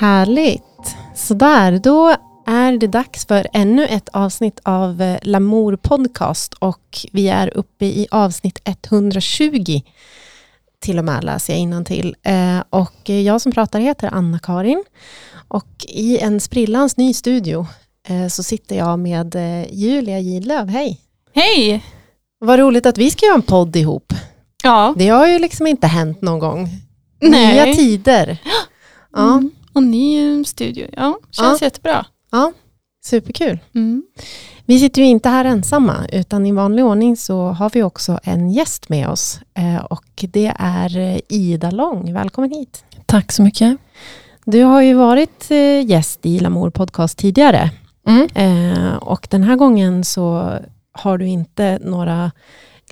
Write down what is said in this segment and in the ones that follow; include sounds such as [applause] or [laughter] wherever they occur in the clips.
Härligt. Sådär, då är det dags för ännu ett avsnitt av eh, Lamour podcast och vi är uppe i avsnitt 120 till och med läser jag innantill. Eh, och jag som pratar heter Anna-Karin och i en sprillans ny studio eh, så sitter jag med Julia Gidlöv. Hej! Hej! Vad roligt att vi ska göra en podd ihop. Ja. Det har ju liksom inte hänt någon gång. Nej. Nya tider. [gasps] Ja, Mm. Och ny studio. Ja, känns jättebra. ja, superkul. Mm. Vi sitter ju inte här ensamma, utan i vanlig ordning så har vi också en gäst med oss. Eh, och det är eh, Ida Lång. Välkommen hit. Tack så mycket. Du har ju varit eh, gäst i Lamour podcast tidigare. Mm. Och den här gången så har du inte några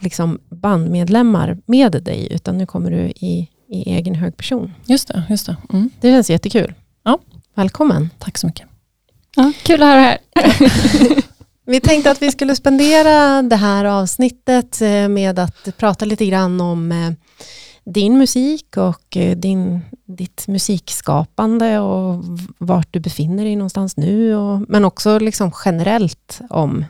liksom, bandmedlemmar med dig, utan nu kommer du i, i egen hög person. Just det. Just det. Mm. Det känns jättekul. Ja. Välkommen. Tack så mycket. Ja, kul att ha dig här. [laughs] Vi tänkte att vi skulle spendera det här avsnittet eh, med att prata lite grann om eh, din musik och eh, din, ditt musikskapande och vart du befinner dig någonstans nu. Och, men också liksom generellt om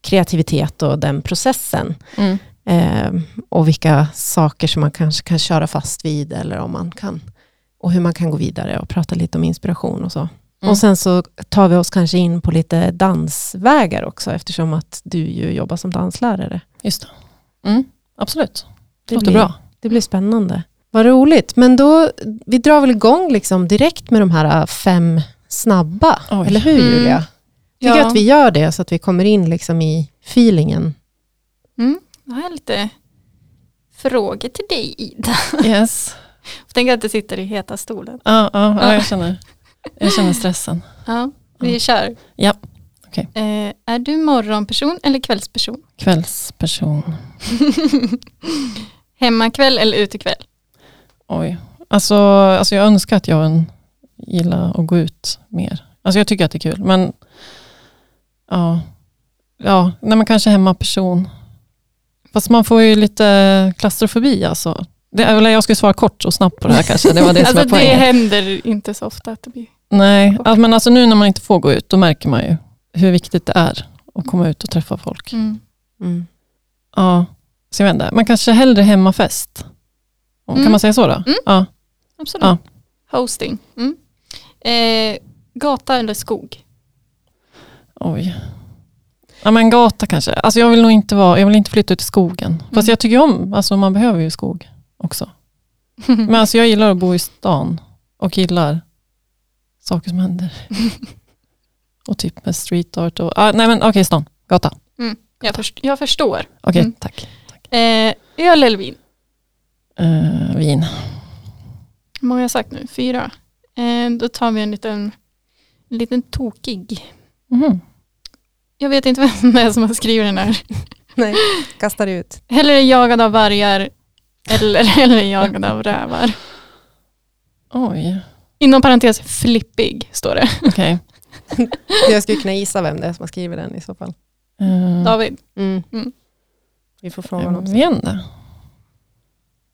kreativitet och den processen. Mm. Eh, och vilka saker som man kanske kan köra fast vid eller om man kan och hur man kan gå vidare och prata lite om inspiration och så. Mm. Och sen så tar vi oss kanske in på lite dansvägar också eftersom att du ju jobbar som danslärare. Just det. Mm. Absolut. Det Det låter blir- bra. Det blir spännande. Vad roligt. Men då, vi drar väl igång liksom direkt med de här äh, fem snabba. Oj. Eller hur Mm. Julia? Tycker Ja. att vi gör det så att vi kommer in liksom i feelingen. Mm. Jag har lite frågor till dig Ida. Yes. Jag tänker att du sitter i heta stolen. Ja, ja, ja, jag, känner, jag känner stressen. Ja, vi kör. Ja, okej. Eh, är du morgonperson eller kvällsperson? Kvällsperson. [laughs] Hemmakväll eller utekväll? Oj. Alltså, alltså jag önskar att jag gillar att gå ut mer. Alltså jag tycker att det är kul. Men ja, ja när man kanske hemmaperson. Fast man får ju lite klaustrofobi alltså. Det, eller jag skulle svara kort och snabbt på det här [laughs] kanske. Det var det som alltså var det händer inte så ofta att det blir... Nej, alltså, men alltså nu när man inte får gå ut, då märker man ju hur viktigt det är att komma ut och träffa folk. Mm. Mm. Ja, så jag vet inte. Man kanske hellre hemmafest. Kan Mm. man säga så då? Mm. Ja. Absolut. Ja. Hosting. Mm. Eh, gata eller skog? Oj. Ja, men gata kanske. Alltså jag vill nog inte, vara, jag vill inte flytta ut i skogen. Fast Mm. jag tycker om, alltså man behöver ju skog också. [laughs] Men alltså jag gillar att bo i stan och gillar saker som händer. [laughs] och typ med street art och, ah, nej men okej stan, gata. jag, först, jag förstår. Okej, Mm. tack. Eh, öl eller vin? Eh, vin. Hur många har jag sagt nu? Fyra. Eh, då tar vi en liten, en liten tokig. Mhm. Jag vet inte [laughs] vem det är som har skrivit den här. [laughs] Nej, kastar ut. Hellre jagad av vargar eller [laughs] hellre jagad av rävar. Oj, Inom parentes flippig står det. okej. Jag skulle kunna gissa vem det är som har skrivit den i så fall. Eh, David. Mm. Mm. Vi får fråga Jag honom. sen. vet inte.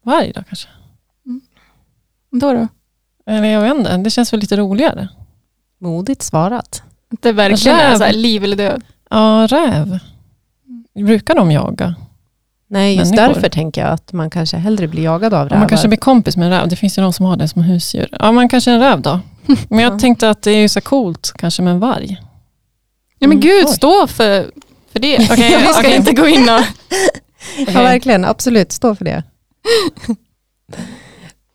Varg då kanske? Då då? Eller jag vet inte, det känns väl lite roligare. Modigt svarat. Det verkligen är så här, liv eller död. Ja, räv. Brukar de jaga? Nej, just Människor. därför tänker jag att man kanske hellre blir jagad av Ja, rävar. man kanske blir kompis med en räv. Det finns ju de som har det som husdjur. Ja, man kanske är en räv då. Men jag Ja. tänkte att det är ju så coolt kanske med en varg. Ja men Mm. gud, Oj. stå för, för det. [laughs] Okej, Vi ska inte gå in och... [laughs] Ja, verkligen. Absolut, stå för det.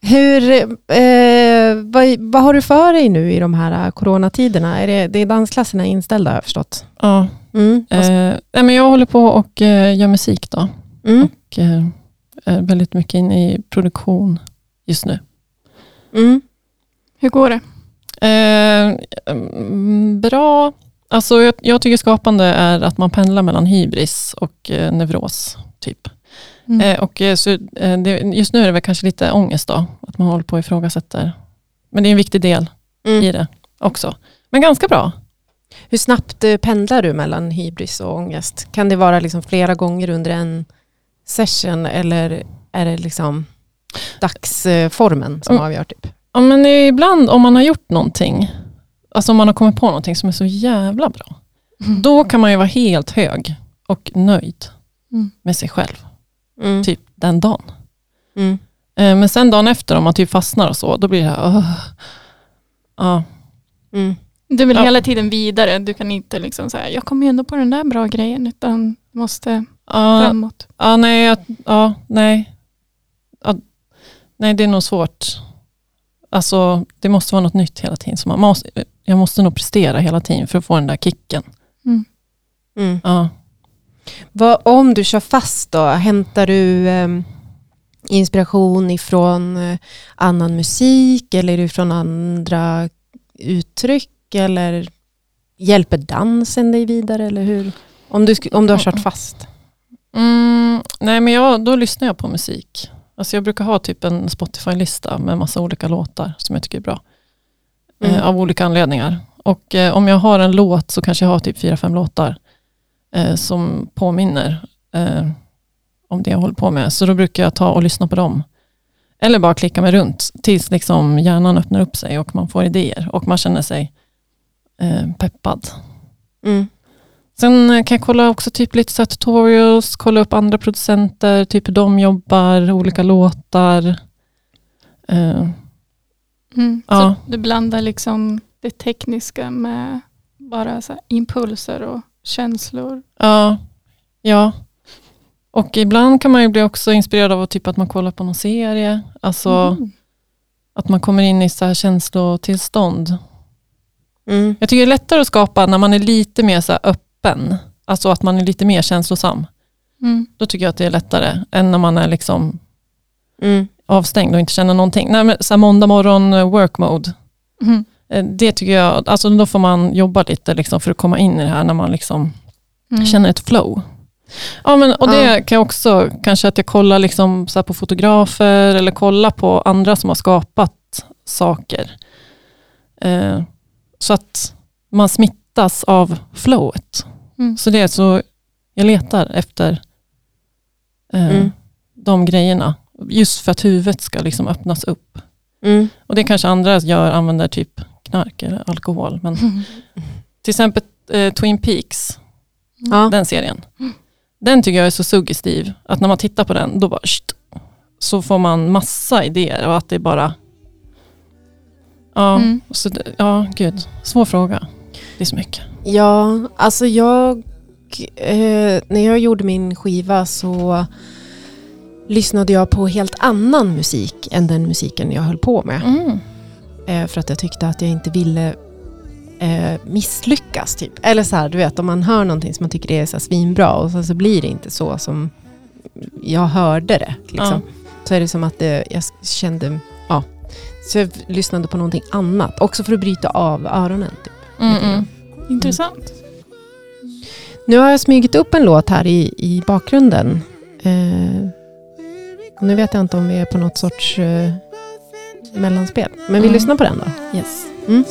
Hur, eh, vad, vad har du för dig nu i de här eh, coronatiderna? Är det, det är dansklasserna inställda har jag förstått. Ja, Mm. eh, nej, men jag håller på och eh, gör musik då. Mm. Och, eh, är väldigt mycket inne i produktion just nu. Mm. Hur går det? Eh, mm, bra. Alltså, jag, jag tycker skapande är att man pendlar mellan hybris och eh, neuros. typ. Mm. Eh, och, eh, så, eh, det, just nu är det väl kanske lite ångest då, att man håller på och ifrågasätter. Men det är en viktig del Mm. i det också. Men ganska bra. Hur snabbt pendlar du mellan hybris och ångest? Kan det vara liksom flera gånger under en session eller är det liksom dagsformen som Mm. avgör? Typ? Ja, men ibland om man har gjort någonting, alltså om man har kommit på någonting som är så jävla bra, Mm. då kan man ju vara helt hög och nöjd Mm. med sig själv, Mm. typ den dagen. Mm. Eh, Men sen dagen efter, om man typ fastnar och så, då blir det här, "Åh." ja, Mm. Du vill Ja. hela tiden vidare. Du kan inte liksom säga, jag kommer ju ändå på den där bra grejen, utan måste ja, framåt. ja, nej, jag- ja, nej. Ja, nej, det är nog svårt. Alltså, det måste vara något nytt hela tiden. Så man måste, jag måste nog prestera hela tiden för att få den där kicken. Mm. Ja. Vad, om du kör fast då, hämtar du em, inspiration ifrån eh, annan musik eller ifrån andra uttryck eller hjälper dansen dig vidare eller hur? Om du, om du har kört fast. Mm, nej, men jag, då lyssnar jag på musik. Alltså jag brukar ha typ en Spotify-lista med massa olika låtar som jag tycker är bra. Mm. Eh, av olika anledningar. Och eh, om jag har en låt så kanske jag har typ fyra, fem låtar eh, som påminner eh, om det jag håller på med. Så då brukar jag ta och lyssna på dem. Eller bara klicka mig runt tills liksom hjärnan öppnar upp sig och man får idéer och man känner sig eh, peppad. Mm. Sen eh, kan jag kolla också typ lite så här tutorials, kolla upp andra producenter, typ hur de jobbar, olika låtar. Eh, Mm. Ja. Så du blandar liksom det tekniska med bara så här impulser och känslor. ja, ja. Och ibland kan man ju bli också inspirerad av typ att man kollar på någon serie. Alltså Mm. att man kommer in i så här känslotillstånd. Mm. Jag tycker det är lättare att skapa när man är lite mer så här öppen. Alltså att man är lite mer känslosam. Mm. Då tycker jag att det är lättare än när man är liksom Mm. avstängd och inte känner någonting. Nej, men så här måndag morgon eh, work mode. Mm. Eh, Det tycker jag, alltså då får man jobba lite liksom för att komma in i det här när man liksom Mm. känner ett flow. Ja, men, och det Ja. kan jag också, kanske att jag kollar liksom så här på fotografer eller kollar på andra som har skapat saker. Eh, så att man smittas av flowet. Mm. Så det är så, jag letar efter eh, Mm. de grejerna. Just för att huvudet ska liksom öppnas upp. Mm. Och det kanske andra gör, använder typ knark eller alkohol. Men Mm. till exempel eh, Twin Peaks, Ja. den serien. Den tycker jag är så suggestiv, att när man tittar på den, då bara sht, så får man massa idéer och att det är bara... Ja, Mm. så, ja gud, svår fråga. Det är så mycket. Ja, alltså jag... Eh, när jag gjorde min skiva så lyssnade jag på helt annan musik än den musiken jag höll på med. Mm. Eh, för att jag tyckte att jag inte ville eh, misslyckas. Typ. Eller så här, du vet, om man hör någonting som man tycker är så svinbra och så, så blir det inte så som jag hörde det. Liksom. Så är det som att det, jag kände... Ja. Så jag lyssnade på någonting annat. Också för att bryta av öronen. Typ. Mm, mm. Intressant. Nu har jag smugit upp en låt här i, i bakgrunden. Eh, nu vet jag inte om vi är på något sorts eh, mellanspel. Men vi lyssnar på den då. Yes. Mm.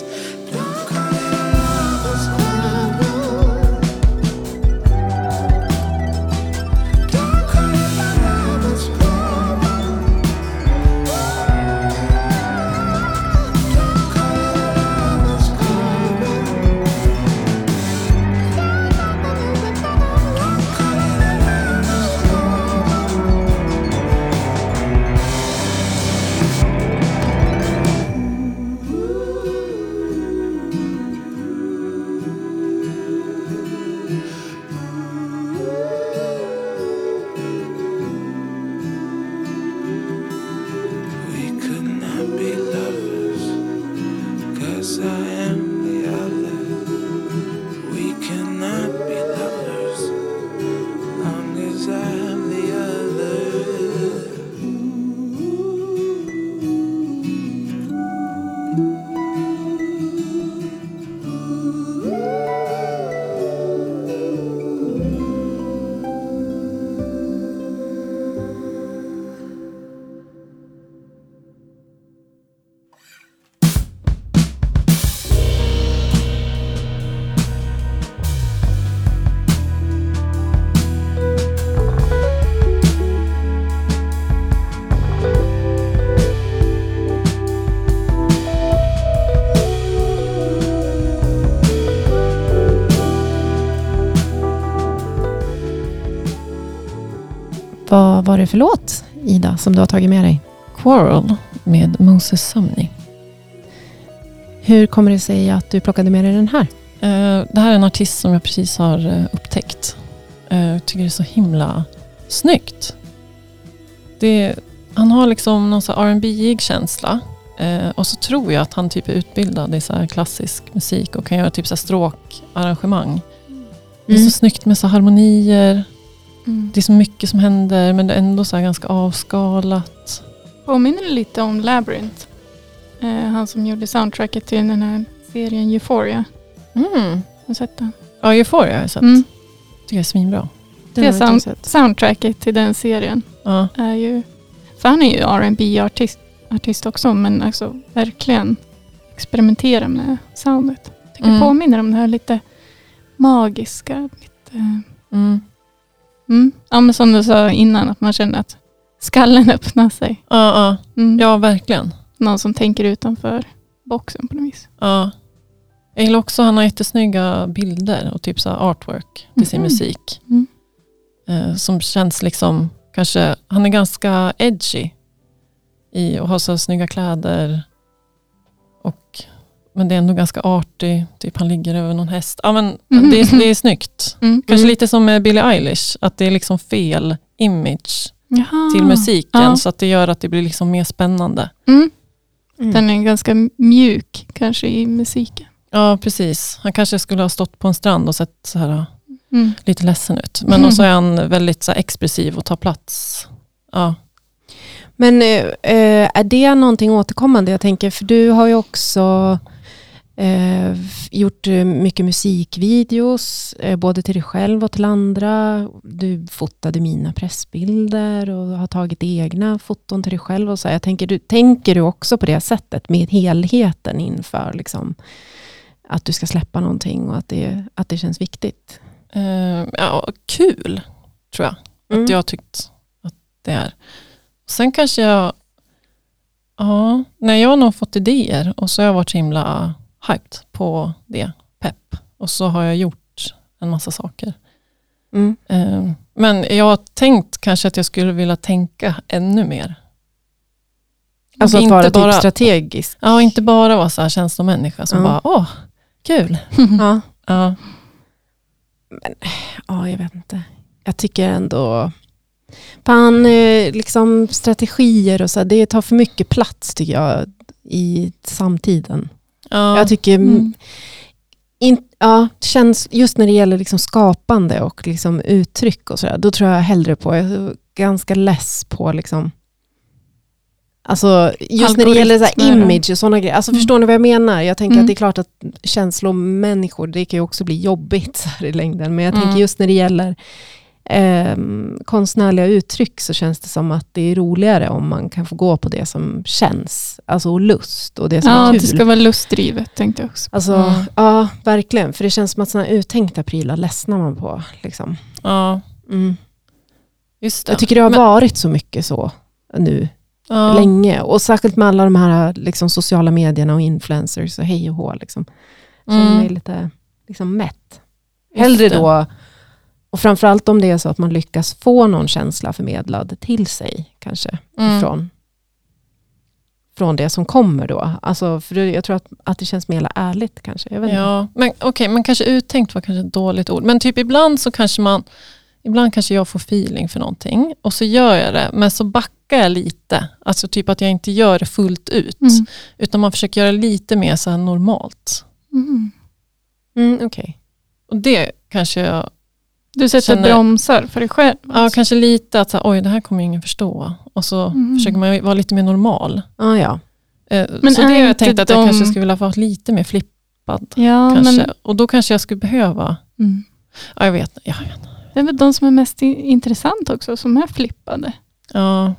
inside var det för låt, Ida, som du har tagit med dig? Quarrel med Moses Sumney. Hur kommer det sig att du plockade med dig den här? Eh, Det här är en artist som jag precis har eh, upptäckt. Eh, Jag tycker det är så himla snyggt. Det, han har liksom någon R&B-ig känsla. Och så tror jag att han typ är utbildad i så klassisk musik och kan göra typ så här stråkarrangemang. Det är Mm. så snyggt med så harmonier. Mm. Det är så mycket som händer men det är ändå så ganska avskalat. Påminner lite om Labyrinth. Eh, han som gjorde soundtracket till den här serien Euphoria. Mm. Har du sett den? Ja, Euphoria har jag sett. Mm. tycker jag är svinbra. Den Det sound-. Soundtracket till den serien Ja. är ju... För han är ju rb artist artist också men alltså verkligen experimentera med soundet. Tycker Mm. det påminner om det här lite magiska. Lite, Mm. Mm. Ja men som du sa innan att man känner att skallen [laughs] öppnar sig. Ja, ja. Mm. ja, verkligen. Någon som tänker utanför boxen på något vis. Ja. Jag gillar också, han har jättesnygga bilder och typ så artwork till sin Mhm. musik. Mm. Eh, som känns liksom, kanske, han är ganska edgy i och har så snygga kläder. Och, men det är ändå ganska artig, typ han ligger över någon häst. Ja, men Mhm. det, är, det är snyggt. [laughs] Mm. Kanske Mm. lite som med Billie Eilish, att det är liksom fel image Jaha. till musiken Ja. så att det gör att det blir liksom mer spännande. Mm. Mm. Den är ganska mjuk kanske i musiken. Ja, precis. Han kanske skulle ha stått på en strand och sett så här Mm. lite ledsen ut. Men Mm. också är han väldigt så här, expressiv och tar plats. Ja. Men eh, eh, är det någonting återkommande? Jag tänker, för du har ju också eh, gjort eh, mycket musikvideos, eh, både till dig själv och till andra. Du fotade mina pressbilder och har tagit egna foton till dig själv. Och så. Jag tänker, du, tänker du också på det sättet med helheten inför liksom, att du ska släppa någonting och att det, att det känns viktigt? Eh, ja, kul, tror jag. Mm. Att jag tyckt att det är. Sen kanske jag... Ja, nej, jag har nog fått idéer och så har jag varit så himla hyped på det, pepp. Och så har jag gjort en massa saker. Mm. Eh, men jag har tänkt kanske att jag skulle vilja tänka ännu mer. Alltså att Inte vara bara- typ strategisk. Ja, inte bara vara så här känslomänniska som Ja. bara, åh, kul. [laughs] Ja. [laughs] Ja. Ja, jag vet inte. Jag tycker ändå... Fan, eh, liksom strategier och så, det tar för mycket plats tycker jag i samtiden. Ja. Jag tycker, Mm. in, ja, det känns, just när det gäller liksom skapande och liksom uttryck och sådär, då tror jag hellre på, jag är ganska less på liksom, alltså just när det gäller så här Algoritmer. image och sådana grejer, alltså Mm. förstår ni vad jag menar? Jag tänker Mm. att det är klart att känslomänniskor, det kan ju också bli jobbigt så här i längden, men jag Mm. tänker just när det gäller ehm, konstnärliga uttryck så känns det som att det är roligare om man kan få gå på det som känns, alltså och lust och det som Ja, är det kul. ska vara lustdrivet tänkte jag också. Alltså, Mm. ja, verkligen. För det känns som att sådana uttänkta prylar ledsnar man på. Liksom. ja, Mm. just det. Jag tycker det har Men- varit så mycket så nu, ja. länge. Och särskilt med alla de här liksom, sociala medierna och influencers och hej och hå. Liksom. Känner Mm. mig lite liksom, mätt. Hellre det. då, och framförallt om det är så att man lyckas få någon känsla förmedlad till sig, kanske, Mm. från, från det som kommer då. Alltså, för jag tror att, att det känns mer ärligt kanske. Jag vet inte. Ja, men okej, men kanske uttänkt var kanske ett dåligt ord. Men typ ibland så kanske man, ibland kanske jag får feeling för någonting och så gör jag det, men så backar jag lite. Alltså typ att jag inte gör det fullt ut, Mm. utan man försöker göra lite mer så här normalt. Mm. Mm, okej. Och det kanske jag, Du sätter Känner- bromsar för dig själv. ja alltså. kanske lite att så här, oj det här kommer ingen förstå. Och så Mm. försöker man vara lite mer normal. Ah, ja. Eh, Men så är det har jag tänkt att de- jag kanske skulle vilja vara lite mer flippad. Ja, kanske. men Och då kanske jag skulle behöva, mm. ja jag vet, ja, jag vet. det är väl de som är mest intressanta också, som är flippade. ja,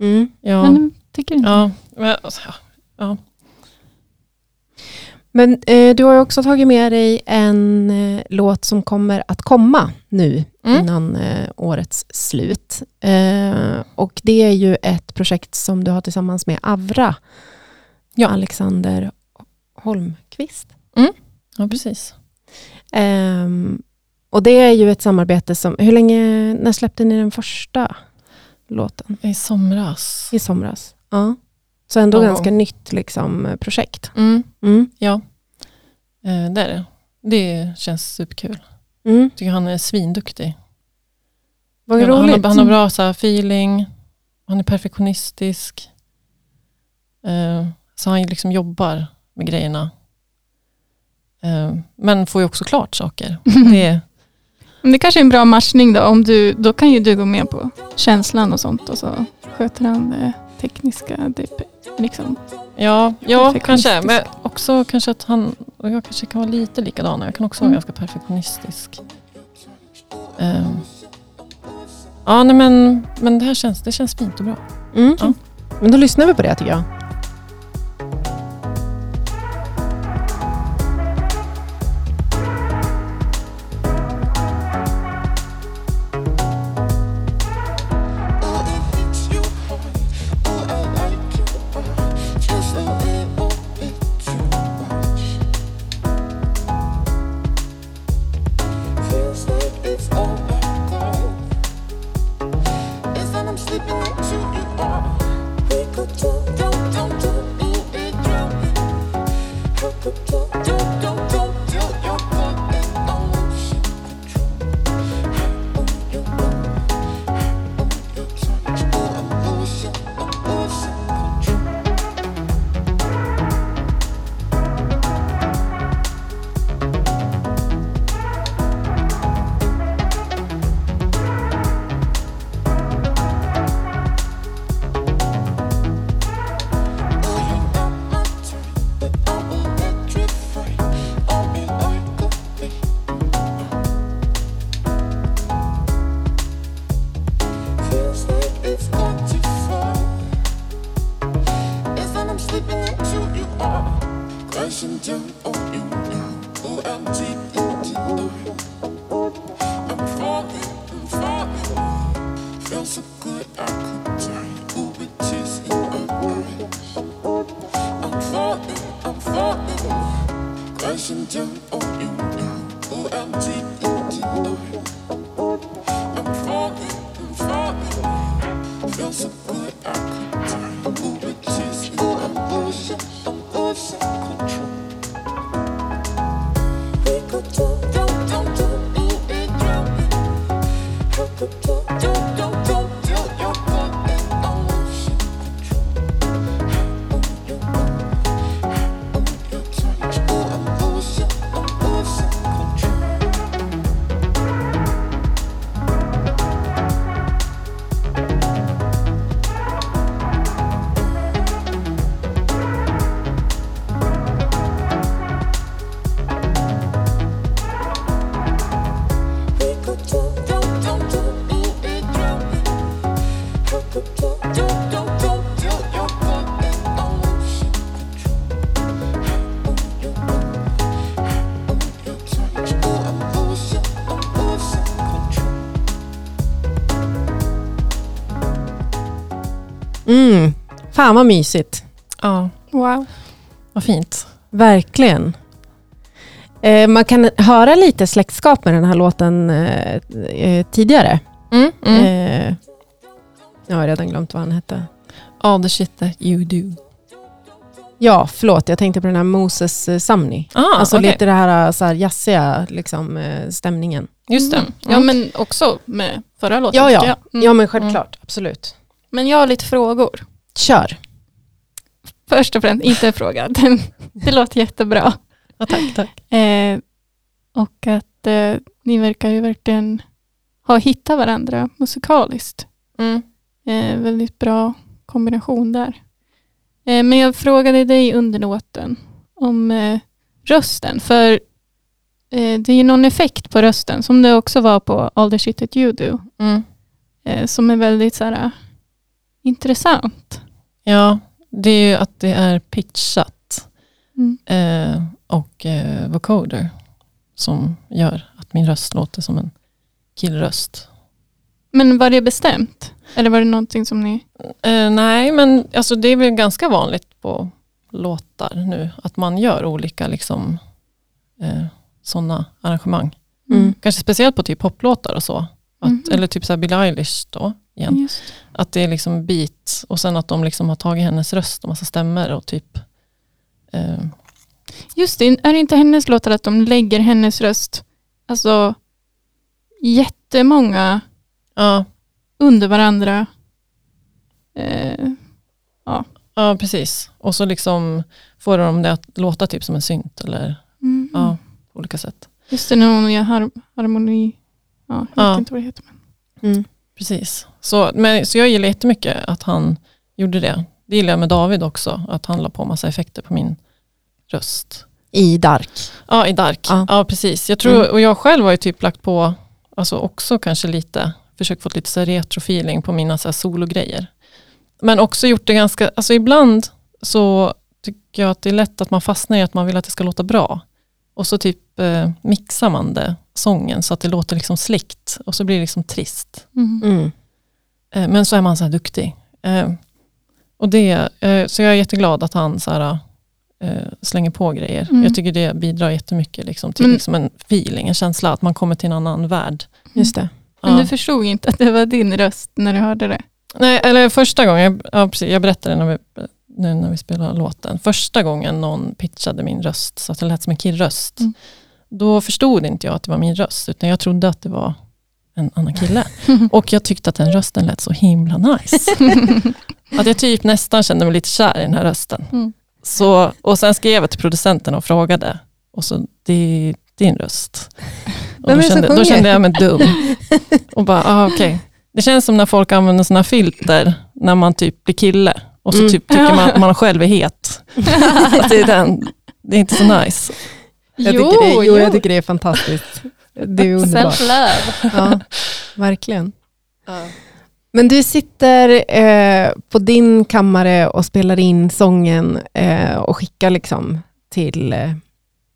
Mm. ja. Men tycker inte. Ja, men, alltså, ja, ja. Men eh, du har också tagit med dig en eh, låt som kommer att komma nu Mm. innan eh, årets slut. Eh, och det är ju ett projekt som du har tillsammans med Avra, Ja. Alexander Holmqvist. ja precis. Ehm, Och det är ju ett samarbete som, hur länge, när släppte ni den första låten? I somras. I somras? Ja. Så ändå Någon ganska gång. nytt liksom, projekt. Mm, Mm. ja, eh, det är det. Det känns superkul. Mm. tycker han är svinduktig. Vad Han, roligt. han, har, han har bra så här, feeling, han är perfektionistisk. Eh, så han liksom jobbar med grejerna. Eh, men får ju också klart saker. [laughs] Det är, Men det kanske är en bra matchning då. Om du, då kan ju du gå med på känslan och sånt och så sköter han det tekniska. Det, liksom. ja, ja kanske. Men också kanske att han och jag kanske kan vara lite likadana. Jag kan också vara Mm. ganska perfektionistisk. Eh, ja, nej, men, men det här känns, det känns fint och bra. Mm. Ja. Men då lyssnar vi på det tycker jag. Mm. Fan vad mysigt. Ja, Wow. vad fint. Verkligen. Eh, man kan höra lite släktskap med den här låten eh, eh, tidigare. Mm, mm. Eh, jag har redan glömt vad han hette. All the shit that you do. Ja, förlåt. Jag tänkte på den här Moses eh, Samni. Ah, alltså okej. lite det här, så här jazziga liksom, eh, stämningen. Just det. Mm. Ja, Mm. men också med förra låten. Ja, ja. Mm. Ja, men självklart. Absolut. Men jag har lite frågor. Kör. Först och främst, inte en fråga. [laughs] Den, det låter jättebra. Ja, tack, tack. Eh, och att eh, ni verkar ju verkligen ha hittat varandra musikaliskt. Mm. Eh, väldigt bra kombination där. Eh, men jag frågade dig under låten om eh, rösten. För eh, det är ju någon effekt på rösten som det också var på All the shit that you do. Mm. Som är väldigt så här, intressant. Ja, det är ju att det är pitchat Mm. eh, och eh, vocoder som gör att min röst låter som en killröst. Men var det bestämt? Eller var det någonting som ni... Eh, nej, men alltså, det är väl ganska vanligt på låtar nu att man gör olika liksom, eh, sådana arrangemang. Mm. Kanske speciellt på typ poplåtar och så. Att, Mhm. Eller typ så Billie Eilish då, igen. Just. Att det är liksom beat och sen att de liksom har tagit hennes röst och massa stämmer och typ eh, Just det, är det inte hennes låtar att de lägger hennes röst, alltså jättemånga ja, under varandra. Eh, ja, precis. Och så liksom får de det att låta typ som en synt eller mm. ja, på olika sätt. Just det, när hon gör har harmoni. Ja, jag Ja. vet inte vad det heter. Men. Mm. Precis. Så, men, så jag gillar jättemycket att han gjorde det. Det gillar jag med David också, att han la på massa effekter på min röst. I Dark. Ja, i Dark. Ja. Ja, precis. Jag tror, Mm. och jag själv har ju typ lagt på, alltså också kanske lite, försökt få lite retrofeeling på mina så här sologrejer. Men också gjort det ganska, alltså ibland så tycker jag att det är lätt att man fastnar i att man vill att det ska låta bra. Och så typ eh, mixar man det, sången, så att det låter liksom slikt och så blir det liksom trist. Mm. Mm. Eh, Men så är man så här duktig. Eh, Och det, eh, så jag är jätteglad att han så här, slänger på grejer. Mm. Jag tycker det bidrar jättemycket liksom, till Men- liksom en feeling, en känsla att man kommer till en annan värld. Just det. Men Ja. du förstod inte att det var din röst när du hörde det? Nej, eller första gången, jag, ja, precis, jag berättade när vi, nu när vi spelade låten. Första gången någon pitchade min röst så att det lät som en killröst. Mm. Då förstod inte jag att det var min röst, utan jag trodde att det var en annan kille. [laughs] Och jag tyckte att den rösten lät så himla nice. [laughs] Att jag typ nästan kände mig lite kär i den här rösten. Mm. Så, och sen skrev jag till producenten och frågade. Och så, det är din röst. [laughs] Och då, kände, då kände jag mig dum. Och bara, ah, okej. Det känns som när folk använder sådana filter när man typ blir kille. Och så Mm. typ tycker man att man själv är het. Att det, är den, det är inte så nice. Jag tycker det, jo, jag tycker det är fantastiskt. [laughs] Det är underbart. Self-love. Ja, verkligen. Men du sitter eh, på din kammare och spelar in sången eh, och skickar liksom till eh,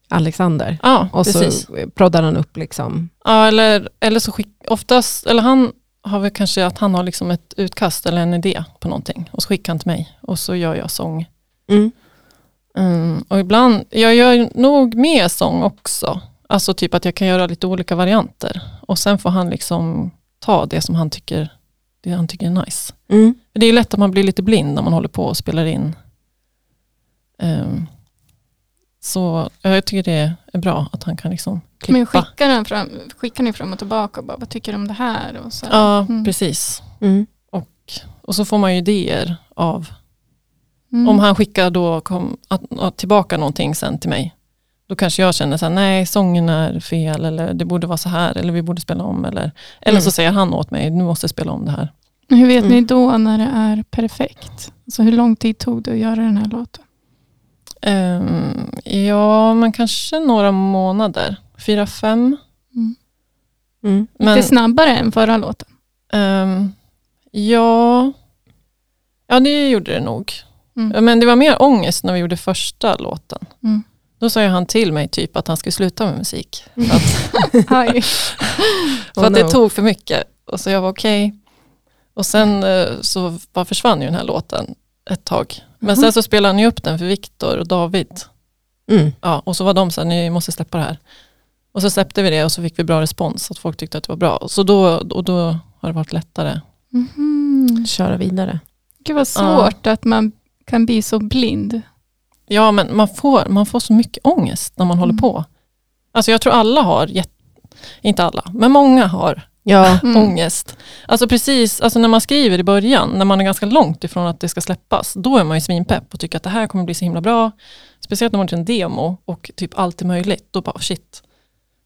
Alexander. Ja, Och precis. så proddar han upp liksom. Ja, eller, eller så skick, oftast, eller han har väl kanske att han har liksom ett utkast eller en idé på någonting och så skickar han till mig och så gör jag sång. Mm. Mm, och ibland, jag gör nog mer sång också. Alltså typ att jag kan göra lite olika varianter och sen får han liksom ta det som han tycker, det han tycker är nice. Mm. För Det är lätt att man blir lite blind när man håller på och spelar in. Ehm, så ja, jag tycker det är bra att han kan liksom klippa. Men skickar, den fram, skickar ni fram och tillbaka och bara, vad tycker du om det här? Och så, Ja, Mm. precis. Mm. Och så får man ju idéer av, Mm. om han skickar då kom, att, att tillbaka någonting sen till mig. Då kanske jag känner så här, nej sången är fel eller det borde vara så här eller vi borde spela om. Eller, eller Mm. så säger han åt mig, nu måste jag spela om det här. Hur vet Mm. ni då när det är perfekt? Alltså hur lång tid tog det att göra den här låten? Ehm, ja, men kanske några månader. Fyra, fem. Mm. Men, Lite snabbare än förra låten. ehm, ja, ja, det gjorde det nog. Mm. Men det var mer ångest när vi gjorde första låten. Mm. Då sa han till mig typ att han skulle sluta med musik. [laughs] [laughs] För att, Aj. för Oh att det no. tog för mycket. Och så jag var okej. Och sen eh, så bara försvann ju den här låten ett tag. Men sen så spelade han ju upp den för Viktor och David. Mm. Ja, och så var de så här, ni måste släppa det här. Och så släppte vi det och så fick vi bra respons, att folk tyckte att det var bra. Så då, och då har det varit lättare. Mhm. Köra vidare. Gud vad svårt att man kan bli så blind. Ja, men man får, man får så mycket ångest när man håller Mm. på. Alltså jag tror alla har, inte alla, men många har Ja, Mm. ångest. Alltså precis, alltså när man skriver i början, när man är ganska långt ifrån att det ska släppas, då är man ju svinpepp och tycker att det här kommer bli så himla bra. Speciellt när man har en demo och typ allt är möjligt, då bara shit,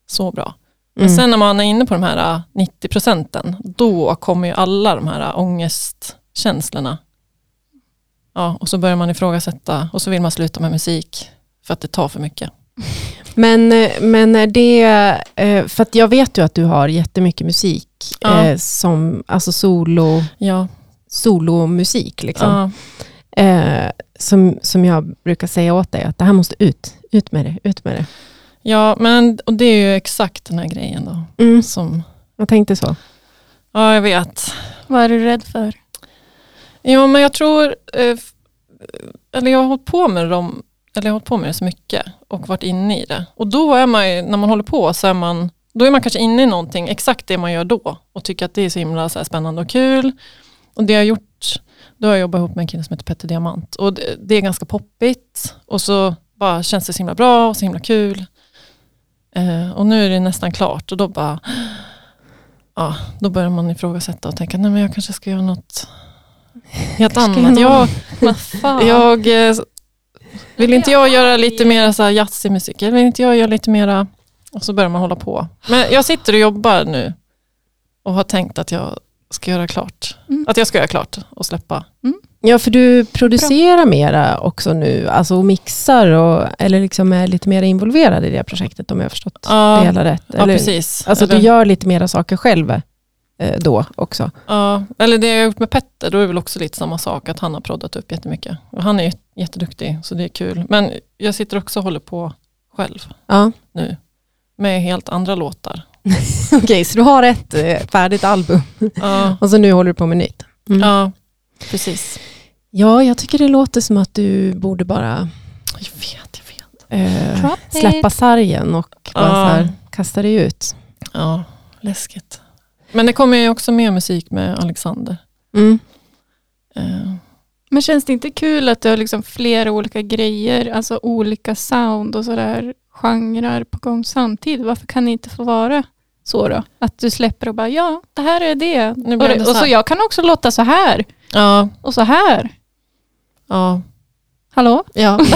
så bra. Men Mm. sen när man är inne på de här äh, 90 procenten, då kommer ju alla de här äh, ångestkänslorna. Ja, och så börjar man ifrågasätta och så vill man sluta med musik för att det tar för mycket. Men, men är det, eh, för att jag vet ju att du har jättemycket musik, Ja. eh, som, alltså solo, Ja, solomusik. Liksom. ja, Eh, som, som jag brukar säga åt dig, att det här måste ut. Ut med det, ut med det. ja men och det är ju exakt den här grejen då. Mm, Som, jag tänkte så. ja, jag vet. Vad är du rädd för? Ja, men jag tror, eh, eller jag har hållit på med dem, eller jag har hållit på med det så mycket och varit inne i det. Och då är man ju, när man håller på så är man, då är man kanske inne i någonting, exakt det man gör då och tycker att det är så himla så här spännande och kul. Och det jag har gjort, då har jag jobbat ihop med en kille som heter Petter Diamant och det, det är ganska poppigt och så bara känns det så himla bra och så himla kul. Eh, och nu är det nästan klart och då bara, ja, då börjar man ifrågasätta och tänka, nej men jag kanske ska göra något helt annat. Jag, jag eh, vill inte jag göra lite mer så här jazzig musik? Vill inte jag göra lite mera... Och så börjar man hålla på. Men jag sitter och jobbar nu och har tänkt att jag ska göra klart. Mm. Att jag ska göra klart och släppa. Ja, för du producerar mera också nu, alltså och mixar och, eller liksom är lite mer involverad i det projektet om jag har förstått Ja, det hela rätt. Ja, Eller, precis. Alltså eller, du gör lite mera saker själv eh, då också. ja, eller det jag har gjort med Petter, då är det väl också lite samma sak. Att han har proddat upp jättemycket. Och han är jätteduktig, så det är kul. Men jag sitter också och håller på själv Ja. nu. Med helt andra låtar. [laughs] Okej, så du har ett eh, färdigt album Ja, [laughs] och så nu håller du på med nytt. Mm. ja precis. Ja, jag tycker det låter som att du borde bara Jag vet, jag vet. eh, släppa sargen och bara Ja. så här, kasta dig ut. Ja, läskigt. Men det kommer ju också mer musik med Alexander. Mm. Eh, Men känns det inte kul att du har liksom flera olika grejer, alltså olika sound och sådär genrer på gång samtidigt? Varför kan det inte få vara så då? Att du släpper och bara, ja, det här är det. Nu Och, det det, så och så jag kan också låta så här ja, och så här. ja. Hallå? Ja. [laughs]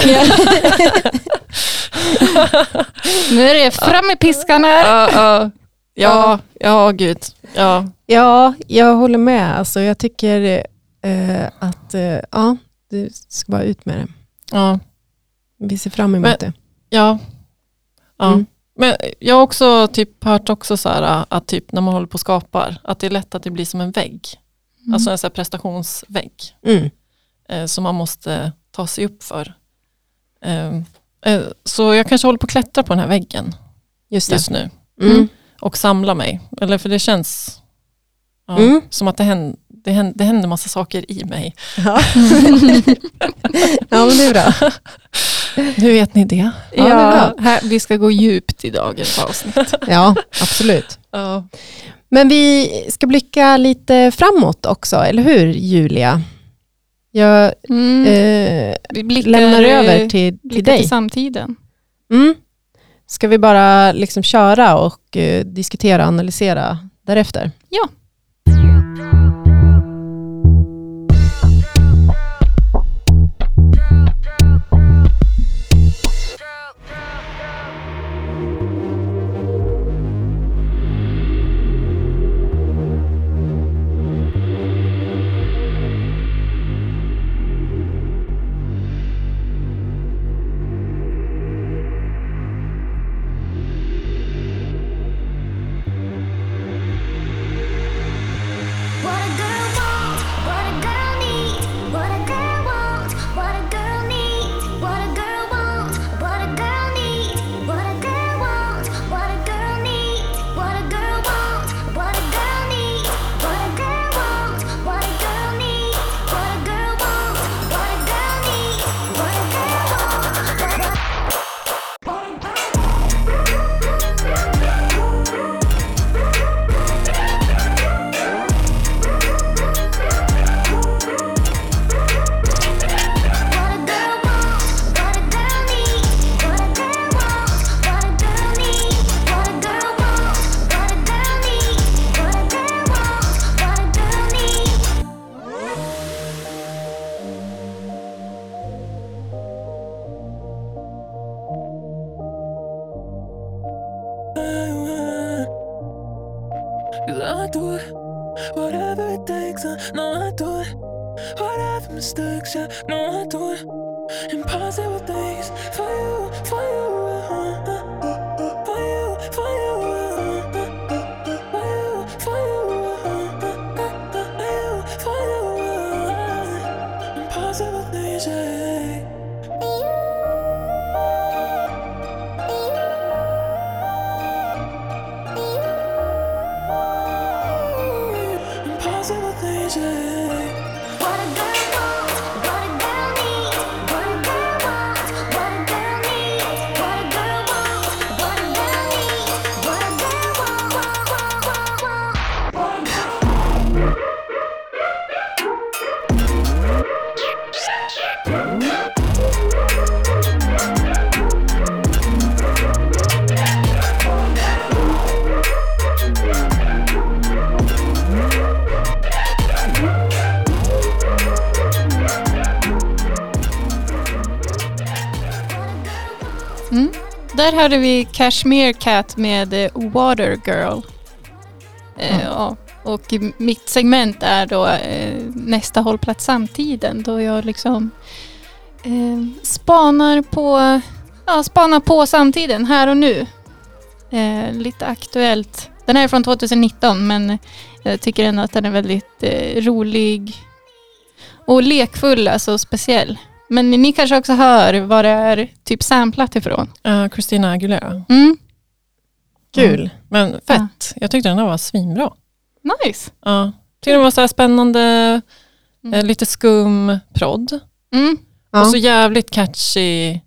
Nu är det fram med piskan här. Ja, ja, ja, ja, gud. Ja, ja, jag håller med. Alltså, jag tycker eh, att eh, ja, du ska bara ut med det. ja, Vi ser fram emot Men- det. ja. ja. Mm. Men jag har också typ hört också så här, att typ när man håller på och skapar, att det är lätt att det blir som en vägg. Mm. Alltså en så prestationsvägg. Mm. eh, som man måste ta sig upp för. Eh, eh, så jag kanske håller på att klättra på den här väggen Just just nu. Och samla mig. Eller för det känns ja, Mm. som att det händer, det, händer, det händer massa saker i mig. Ja. [laughs] ja, men det är bra. Nu vet ni det. Ja, det är bra. här, vi ska gå djupt i dagens avsnitt. Ja, absolut. Ja, Men vi ska blicka lite framåt också, eller hur Julia? Jag Mm. eh, vi blickar, lämnar över till, till blickar dig. till samtiden. Mm. Ska vi bara liksom köra och eh, diskutera och analysera därefter? Ja. treasure hade vi Cashmere Cat med eh, Water Girl. Eh, Mm. ja. Och mitt segment är då eh, nästa hållplats samtiden då jag liksom eh, spanar på ja, spanar på samtiden här och nu. Eh, lite aktuellt. Den här är från 2019 men jag tycker ändå att den är väldigt eh, rolig och lekfull, alltså speciell. Men ni kanske också hör vad det är typ samplat ifrån. Uh, Christina Aguilera. Mm. Kul. Men fett. Jag tyckte den där var svinbra. Nice. Ja. Tyckte den var så här spännande, Mm. eh, lite skum prodd. Mm. Ja. Och så jävligt catchy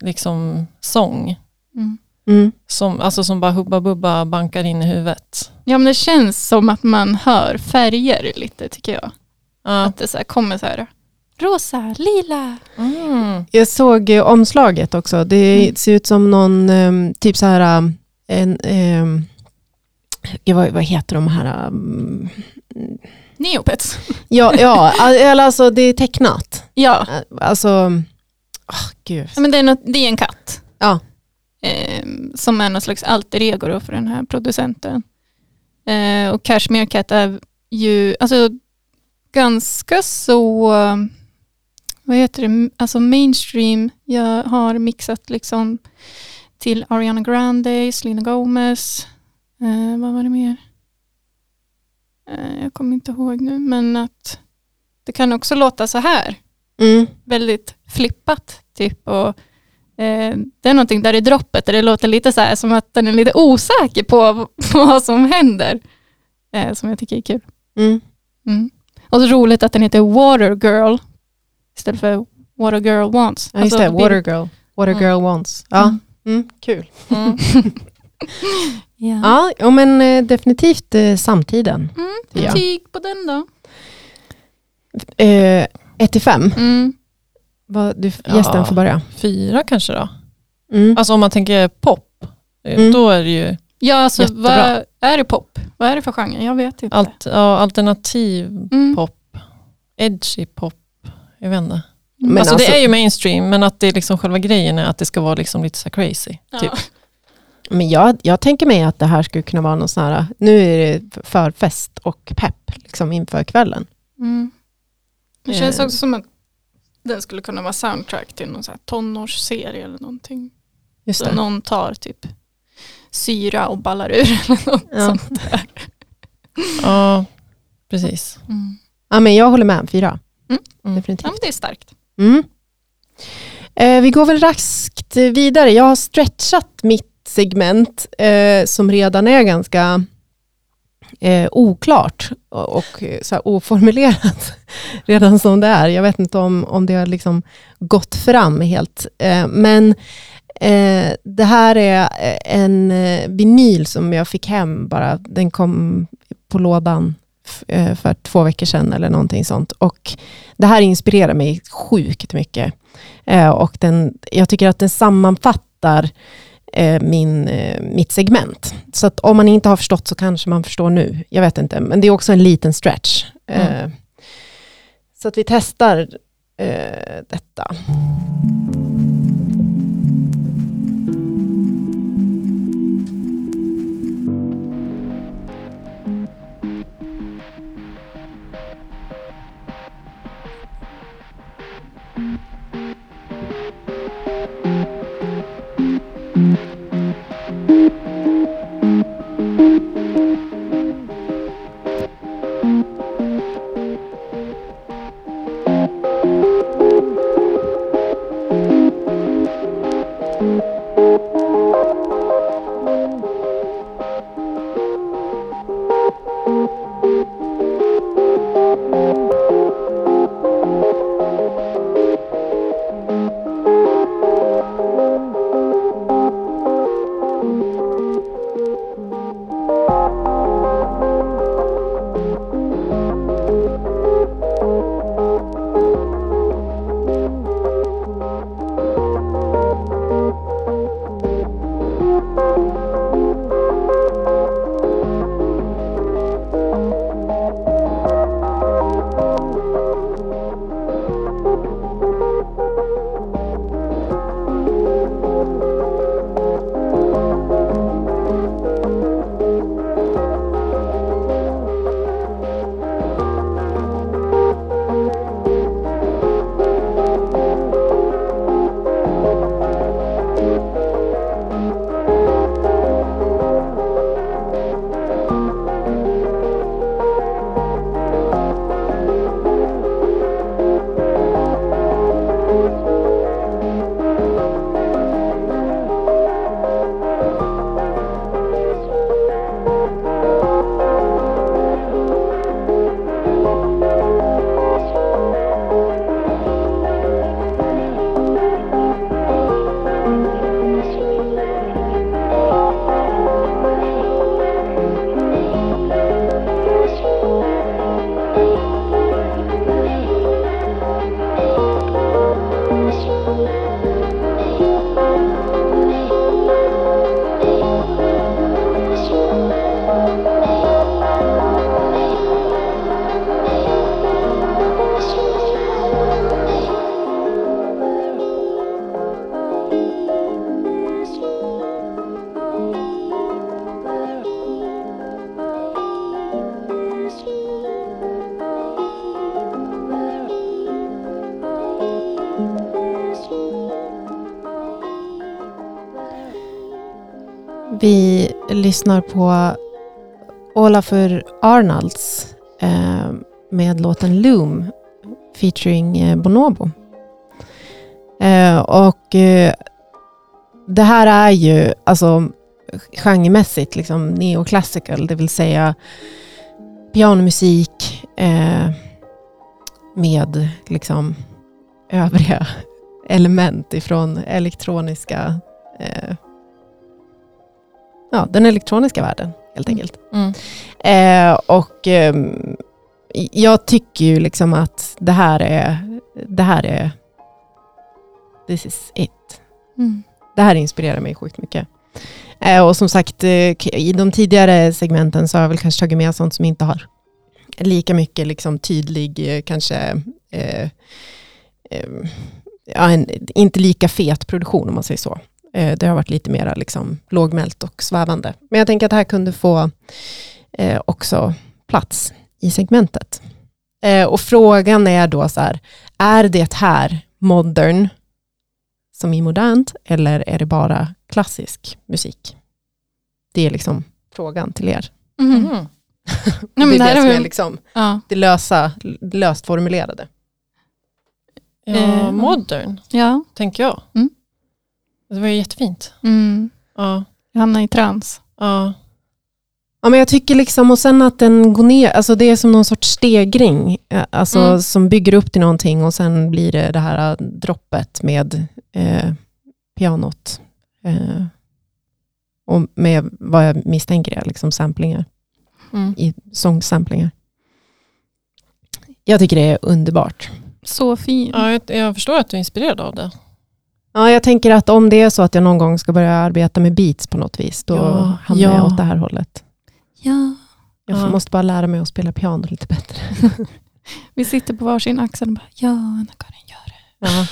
liksom, sång. Mm. Mm. Som, alltså som bara hubba bubba bankar in i huvudet. Ja men det känns som att man hör färger lite tycker jag. Ja. Att det så här kommer så här rosa, lila. Mm. Jag såg eh, omslaget också. Det Mm. ser ut som någon, ehm, typ så här, um, en, um, vad, vad heter de här? um, Neopets. ja, ja, [laughs] eller alltså det är tecknat. Ja, Eh, Alltså, ah, gud. Ja, men det är, något, det är en katt. Ja. Eh, som är någon slags alter ego då för den här producenten. Eh, och Cashmere Cat är ju alltså, ganska så, eh, vad heter det, alltså mainstream. Jag har mixat liksom till Ariana Grande, Selena Gomez, eh, vad var det mer? Eh, jag kommer inte ihåg nu, men att det kan också låta så här Mm. väldigt flippat. Typ, och, eh, det är någonting där i droppet där det låter lite så här som att den är lite osäker på, på [laughs] vad som händer. Eh, som jag tycker är kul. Mm. Mm. Och så roligt att den heter Water Girl istället för Water Girl Wants. Ja, just Alltså, det, Water Girl. Water Mm. Girl Wants. Ja, Mm. mm, kul. Mm. [laughs] Ja. Men eh, definitivt eh, samtiden. Mm, Ja. betyg på den då? Eh, 1 till 5. Mm. Vad, du, Ja. gästen får börja. Fyra kanske då? Mm. Alltså om man tänker pop, eh, Mm. då är det ju Ja, alltså Jättebra. vad är det pop? Vad är det för genre? Jag vet inte. allt, ja, alternativ Mm. pop, edgy pop, jag vet inte. Men alltså, alltså- det är ju mainstream men att det är liksom själva grejen är att det ska vara liksom lite så här crazy. Ja. Typ. Men jag, jag tänker mig att det här skulle kunna vara någon sån här, nu är det förfest och pepp liksom inför kvällen. Mm. Det känns Eh. också som att den skulle kunna vara soundtrack till någon så här tonårsserie eller någonting. Just Så det. någon tar typ syra och ballar ur [laughs] eller något Ja. sånt där. Ja, precis. Mm. Ja, men jag håller med, fyra. Mm. Definitivt. Ja, det är starkt. Mm. Eh, vi går väl raskt vidare. Jag har stretchat mitt segment eh, som redan är ganska eh, oklart och, och eh, så här oformulerat [laughs] redan som det är. Jag vet inte om, om det har liksom gått fram helt. Eh, men eh, det här är en vinyl som jag fick hem bara. Den kom på lådan för två veckor sedan eller någonting sånt. Och det här inspirerar mig sjukt mycket. Eh, och den, jag tycker att den sammanfattar eh, min, eh, mitt segment. Så att om man inte har förstått så kanske man förstår nu. Jag vet inte, men det är också en liten stretch. Eh, Så att vi testar eh, detta. Lyssnar på Olafur Arnalds eh, med låten Loom featuring eh, Bonobo. Eh, och eh, det här är ju alltså genremässigt liksom neoclassical, det vill säga pianomusik eh, med liksom övriga [laughs] element ifrån elektroniska eh, ja, den elektroniska världen helt Mm. enkelt. Mm. Eh, och ehm, jag tycker ju liksom att det här är, det här är, this is it. Mm. Det här inspirerar mig sjukt mycket. Eh, och som sagt, eh, i de tidigare segmenten så har jag väl kanske tagit med sånt som inte har lika mycket liksom tydlig, eh, kanske, eh, eh, ja, en, inte lika fet produktion om man säger så. Eh, det har varit lite mer liksom, lågmält och svävande. Men jag tänker att det här kunde få eh, också plats i segmentet. Eh, och frågan är då så här, är det här modern som i modernt eller är det bara klassisk musik? Det är liksom frågan till er. Mm. Mhm. [laughs] Nej, men det är det är som är liksom Ja. det lösa, löst formulerade. Ja, modern, ja. tänker jag. Mm. Det var ju jättefint. Mm. Ja, Jag hamnar i trans. ja. Ja, men jag tycker liksom, och sen att den går ner, alltså det är som någon sorts stegring, eh, alltså Mm. som bygger upp till någonting och sen blir det det här eh, droppet med eh, pianot. Eh, och med vad jag misstänker är liksom samplingar, Mm. i sångsamplingar. Jag tycker det är underbart. Så fin. ja jag, jag förstår att du är inspirerad av det. Ja, jag tänker att om det är så att jag någon gång ska börja arbeta med beats på något vis, då Ja, hamnar jag ja. åt det här hållet. Ja. Jag Ja. måste bara lära mig att spela piano lite bättre. [laughs] Vi sitter på varsin axel och bara, ja Anna-Karin gör det. Ja.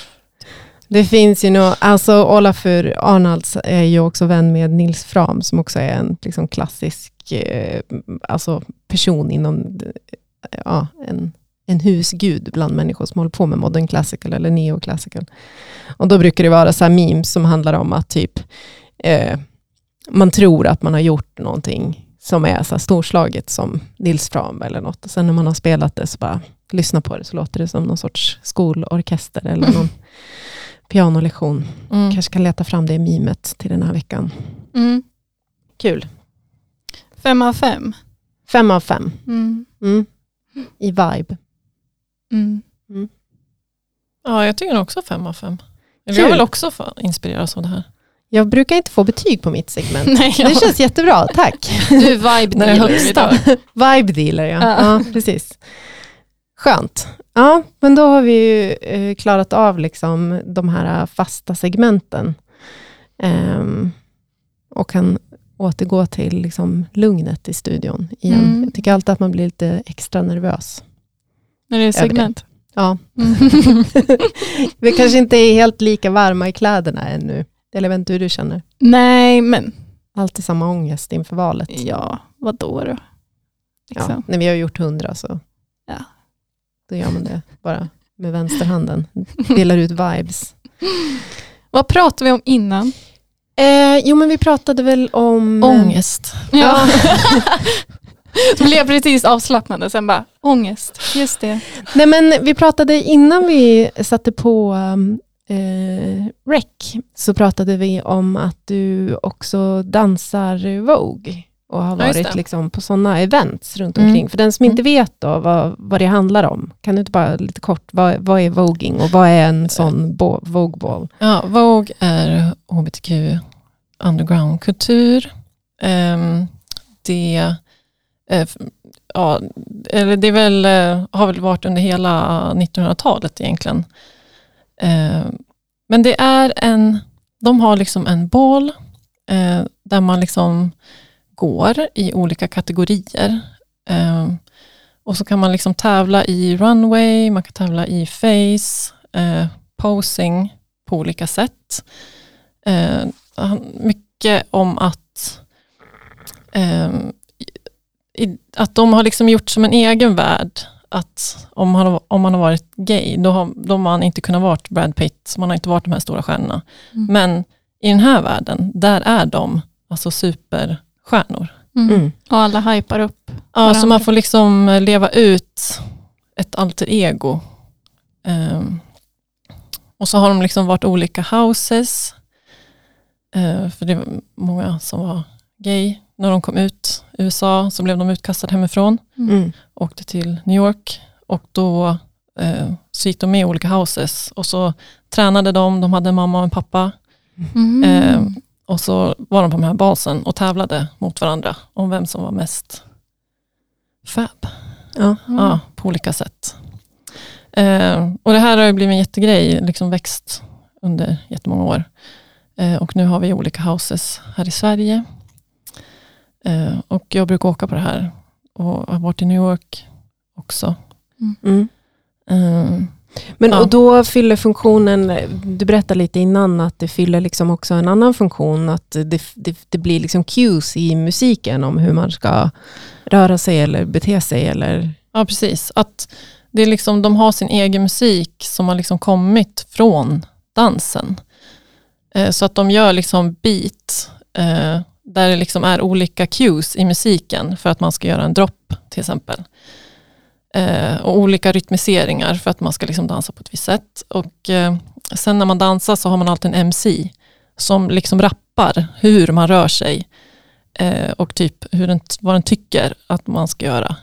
Det finns ju nog, alltså Olafur Arnalds är ju också vän med Nils Fram som också är en liksom klassisk eh, alltså person inom, ja, en, en husgud bland människor som håller på med modern classical eller neoclassical. Och då brukar det vara så här memes som handlar om att typ eh, man tror att man har gjort någonting som är så storslaget som Nils Fram eller något. Och sen när man har spelat det så bara lyssna på det så låter det som någon sorts skolorkester eller någon [laughs] pianolektion. Mm. Kanske kan leta fram det mimet till den här veckan. Mm. Kul. Fem av fem. Fem av fem. Mm. Mm. I vibe. Mm. Ja, jag tycker också fem av fem. Eller Kul. jag vill också få inspireras av det här. Jag brukar inte få betyg på mitt segment. [laughs] Nej, Det känns jättebra, tack. [laughs] Du är vibe dealer idag. Vibe dealer, ja. Ja. ja. precis. Skönt. Ja, men då har vi ju eh, klarat av liksom de här fasta segmenten. Ehm, och kan återgå till liksom lugnet i studion igen. Mm. Jag tycker alltid att man blir lite extra nervös. När det är segment. Ja. Mm. [laughs] vi kanske inte är helt lika varma i kläderna ännu. Eller jag vet inte hur du känner. Nej, men Alltid samma ångest inför valet. ja, vad då då? Ja, Liksom. när vi har gjort hundra så Ja. då gör man det bara med vänsterhanden. Delar ut vibes. Vad pratade vi om innan? Eh, jo men vi pratade väl om... Ångest. Ja. [laughs] Då blev jag precis avslappnad sen bara ångest. Just det. Nej men vi pratade innan vi satte på um, eh, rec så pratade vi om att du också dansar Vogue och har Ja, varit det. liksom på sådana events runt Mm. omkring. För den som inte vet då vad, vad det handlar om, kan du inte bara lite kort, vad, vad är voging och vad är en sån bo- Vogue-ball? Ja, Vogue är hbtq underground-kultur. Ehm, det, Eh, ja, eller det är väl, eh, har väl varit under hela 1900-talet egentligen. Eh, men det är en, de har liksom en boll där man liksom går i olika kategorier. Och så kan man liksom tävla i runway, man kan tävla i face, posing på olika sätt. Mycket om att, att de har liksom gjort som en egen värld. Att om man har, om man har varit gay, då har, då har man inte kunnat vara Brad Pitt, man har inte varit de här stora stjärnorna. Mm. Men i den här världen, där är de alltså superstjärnor. Mm. Mm. Och alla hypar upp. Ja, Varandra. så man får liksom leva ut ett alter ego. Ehm, och så har de liksom varit olika houses. Eh, för det var många som var gay. När de kom ut i USA så blev de utkastade hemifrån. Mm. Åkte till New York och då eh, så gick de med i olika houses. Och så tränade de, de hade en mamma och en pappa. Mm. Eh, och så var de på de här basen och tävlade mot varandra om vem som var mest fab. Ja. Ja, på olika sätt. Eh, och det här har ju blivit en jättegrej, liksom växt under jättemånga år. Eh, och nu har vi olika houses här i Sverige. Eh, och jag brukar åka på det här och har varit i New York också. Mm. Eh, Men Ja. och då fyller funktionen, du berättade lite innan att det fyller liksom också en annan funktion, att det, det, det blir liksom cues i musiken om hur man ska röra sig eller bete sig. Eller, Ja, precis. Att det är liksom, de har sin egen musik som har liksom kommit från dansen. Eh, så att de gör liksom beat eh, där det liksom är olika cues i musiken för att man ska göra en dropp till exempel. Eh, och olika rytmiseringar för att man ska liksom dansa på ett visst sätt. Och eh, sen när man dansar så har man alltid en MC som liksom rappar hur man rör sig eh, och typ hur den, vad den tycker att man ska göra.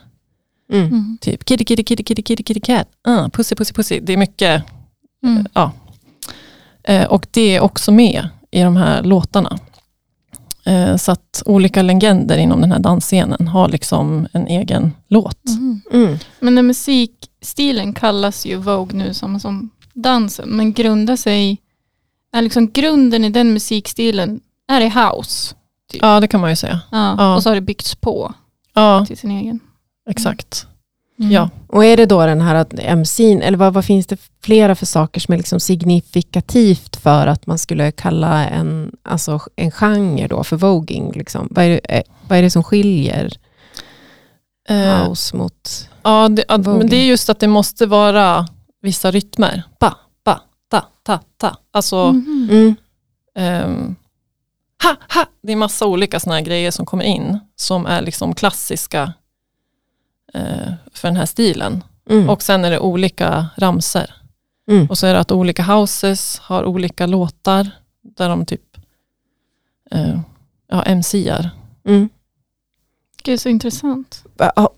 mm. Mm. Typ kitty, kitty, kitty, kitty, kitty, kitty, cat. Uh, pussy, pussy, pussy. Det är mycket, Mm. ja. Eh, och det är också med i de här låtarna. Eh, så att olika legender inom den här dansscenen har liksom en egen låt. Mm. Mm. Men den musikstilen kallas ju Vogue nu som, som dansen, men grundar sig, är liksom grunden i den musikstilen är i house. Ja, det kan man ju säga. Ja, Ja. Och så har det byggts på Ja, till sin egen. exakt. Mm. Ja. Och är det då den här att MC'n, eller vad, vad finns det flera för saker som är liksom signifikativt för att man skulle kalla en, alltså en genre då för voging? Liksom? Vad, är det, eh, vad är det som skiljer Eh, house mot... ja, det, att, men det är just att det måste vara vissa rytmer. Ba, ba, ta, ta, ta. Alltså, Mhm. Mm. Ehm, ha, ha. Det är massa olika såna här grejer som kommer in som är liksom klassiska för den här stilen. Mm. Och sen är det olika ramser. mm. Och så är det att olika houses har olika låtar där de typ eh, ja, MCar. Mm. Gud, så intressant.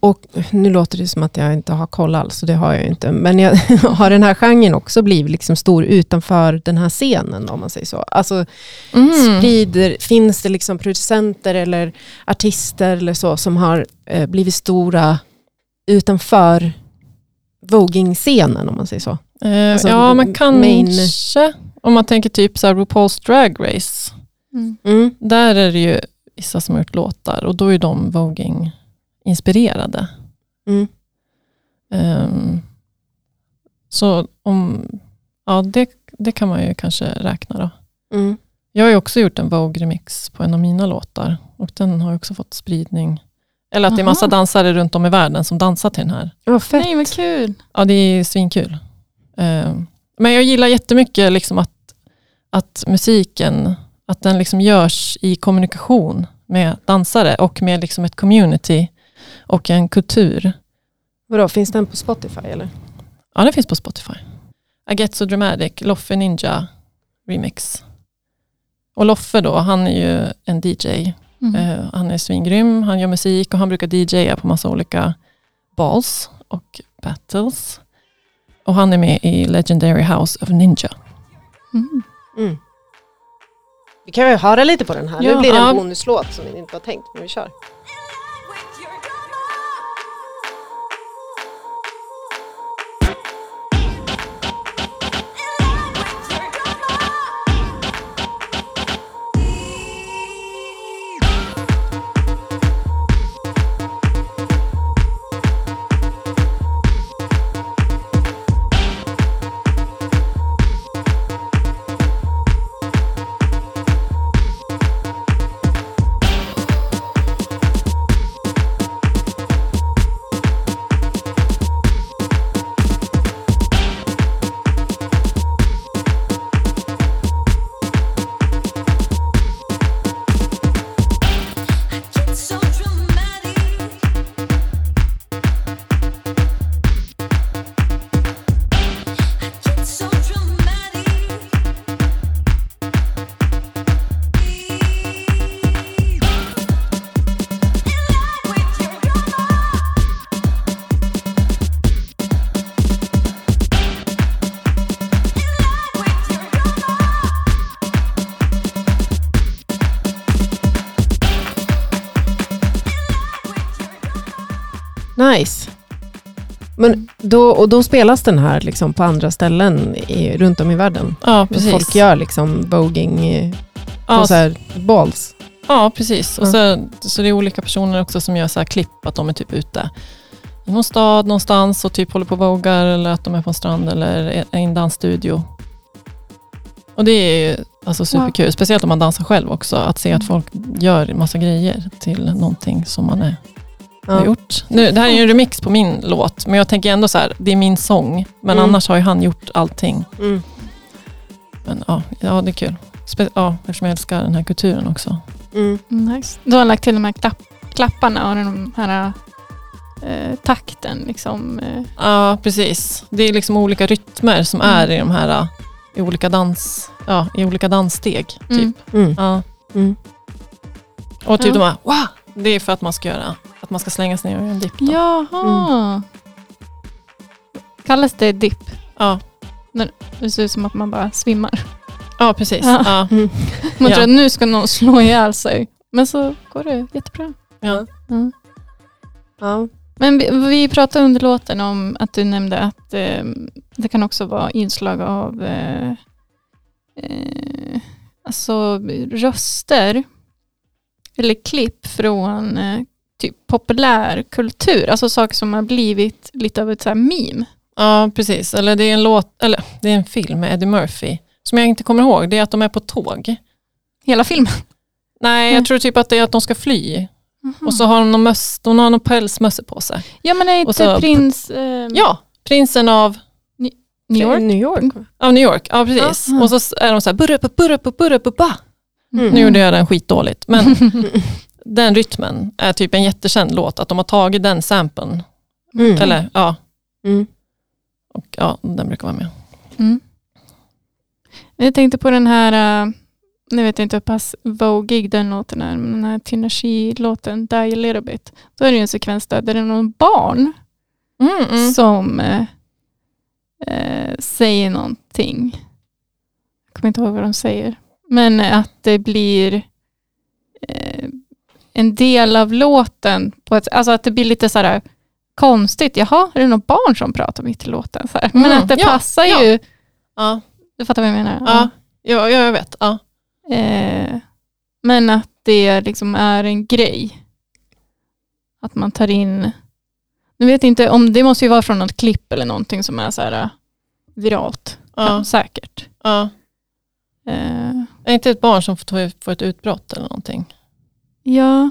Och nu låter det som att jag inte har koll alls, och det har jag ju inte. Men jag, [laughs] har den här genren också blivit liksom stor utanför den här scenen, om man säger så? Alltså, Mm. sprider, finns det liksom producenter eller artister eller så som har eh, blivit stora utanför voging-scenen, om man säger så? Eh, Alltså, ja, man main- kanske, om man tänker typ så här RuPaul's Drag Race, Mm. Mm. där är det ju vissa som har gjort låtar och då är de voging-inspirerade. Mm. Ehm, så om, ja, det, det kan man ju kanske räkna då. Mm. Jag har ju också gjort en Vogue-remix på en av mina låtar och den har ju också fått spridning. Eller att det är massa Aha. dansare runt om i världen som dansar till den här. Vad fett. Nej, vad kul. Ja, det är svinkul. Ehm, men jag gillar jättemycket liksom att, att musiken att den liksom görs i kommunikation med dansare och med liksom ett community och en kultur. Vadå, finns den på Spotify eller? Ja, den finns på Spotify. I Get So Dramatic, Loffe Ninja Remix. Och Loffe då, han är ju en DJ. Mm. Eh, han är svingrym, han gör musik och han brukar DJa på massa olika balls och battles. Och han är med i Legendary House of Ninja. Mm. Mm. Vi kan ju höra lite på den här. Ja, nu blir det en ja. bonuslåt som inte var tänkt, men vi kör. Då, och då spelas den här liksom på andra ställen i, runt om i världen? Ja, precis. Folk gör liksom voguing eh, på ja, så här balls? Ja, precis. Och så, så det är olika personer också som gör så här klipp, att de är typ ute i någon stad någonstans och typ håller på och vogar eller att de är på en strand eller i en dansstudio. Och det är ju alltså superkul, speciellt om man dansar själv också, att se att folk gör massa grejer till någonting som man är, har Ja. gjort. Nu, det här är ju en remix på min låt, men jag tänker ändå så här, det är min sång, men Mm. annars har ju han gjort allting. Mm. Men ja, ja det är kul. Spe- ja, eftersom jag älskar den här kulturen också. Mm. Nice. Då har lagt till de här klapp, klapparna och de här eh, takten. Liksom, eh. Ja, precis. Det är liksom olika rytmer som Mm. är i de här uh, i olika, dans, ja, i olika danssteg. Typ. Mm. Mm. Ja. Mm. Och typ Ja. de här, wow! Det är för att man ska göra, att man ska slängas ner i en dipp. då. Jaha. Kallas det dipp? Ja. Det ser ut som att man bara svimmar. ja, precis. Ja. Ja. [laughs] Man Ja. tror att nu ska någon slå ihjäl sig. Men så går det jättebra. Ja. Mm. Ja. Men vi, vi pratade under låten om att du nämnde att eh, det kan också vara inslag av eh, eh, alltså röster eller klipp från eh, typ populär kultur. Alltså saker som har blivit lite av ett så här meme. ja, precis. Eller det är en låt, eller det är en film med Eddie Murphy. Som jag inte kommer ihåg, det är att de är på tåg. Hela filmen. Nej, jag tror typ att det är att de ska fly. Och så har de någon, möss, de har någon pälsmössa på sig. Ja men är inte så- prins eh, Ja, prinsen av New York? New York. Av New York, ja precis. Ja. Och så är de så här, burra på, burra på, burra på, ba. Mm. Nu gjorde jag den skitdåligt, men [laughs] den rytmen är typ en jättekänd låt, att de har tagit den samplen, Mm. eller ja, Mm. och ja, den brukar vara med. Mm. Jag tänkte på den här, uh, nu vet jag inte hur pass vogig den låten är, men den här Tinashi-låten Die a little bit. Då är det ju en sekvens där, där det är någon barn Mm, mm. som eh, eh, säger någonting. Jag kommer inte ihåg vad de säger. Men att det blir eh, en del av låten, på ett, alltså att det blir lite så här konstigt. Jaha, är det någon barn som pratar mitt i låten? Så här. Men Mm, att det ja, passar ja. ju, Ja, du fattar vad jag menar? ja, ja, ja, jag vet. Eh, men att det liksom är en grej. Att man tar in, nu vet inte om det måste ju vara från något klipp eller någonting som är så här eh, viralt. Ja, Ja, säkert. ja. Eh, Är inte ett barn som får, får ett utbrott eller någonting? Ja.